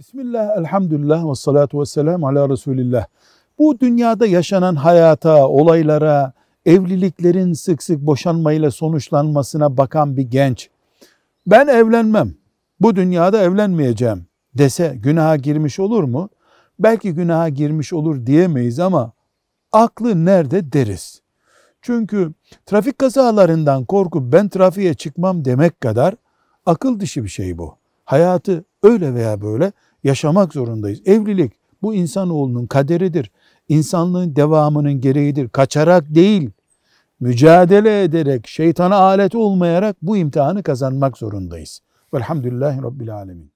Bismillah, elhamdülillah ve salatu ve selamu ala Resulillah. Bu dünyada yaşanan hayata, olaylara, evliliklerin sık sık boşanmayla sonuçlanmasına bakan bir genç, ben evlenmem, bu dünyada evlenmeyeceğim dese günaha girmiş olur mu? Belki günaha girmiş olur diyemeyiz ama aklı nerede deriz. Çünkü trafik kazalarından korkup ben trafiğe çıkmam demek kadar akıl dışı bir şey bu. Hayatı öyle veya böyle yaşamak zorundayız. Evlilik bu insanoğlunun kaderidir. İnsanlığın devamının gereğidir. Kaçarak değil, mücadele ederek, şeytana alet olmayarak bu imtihanı kazanmak zorundayız. Velhamdülillahi Rabbil Alemin.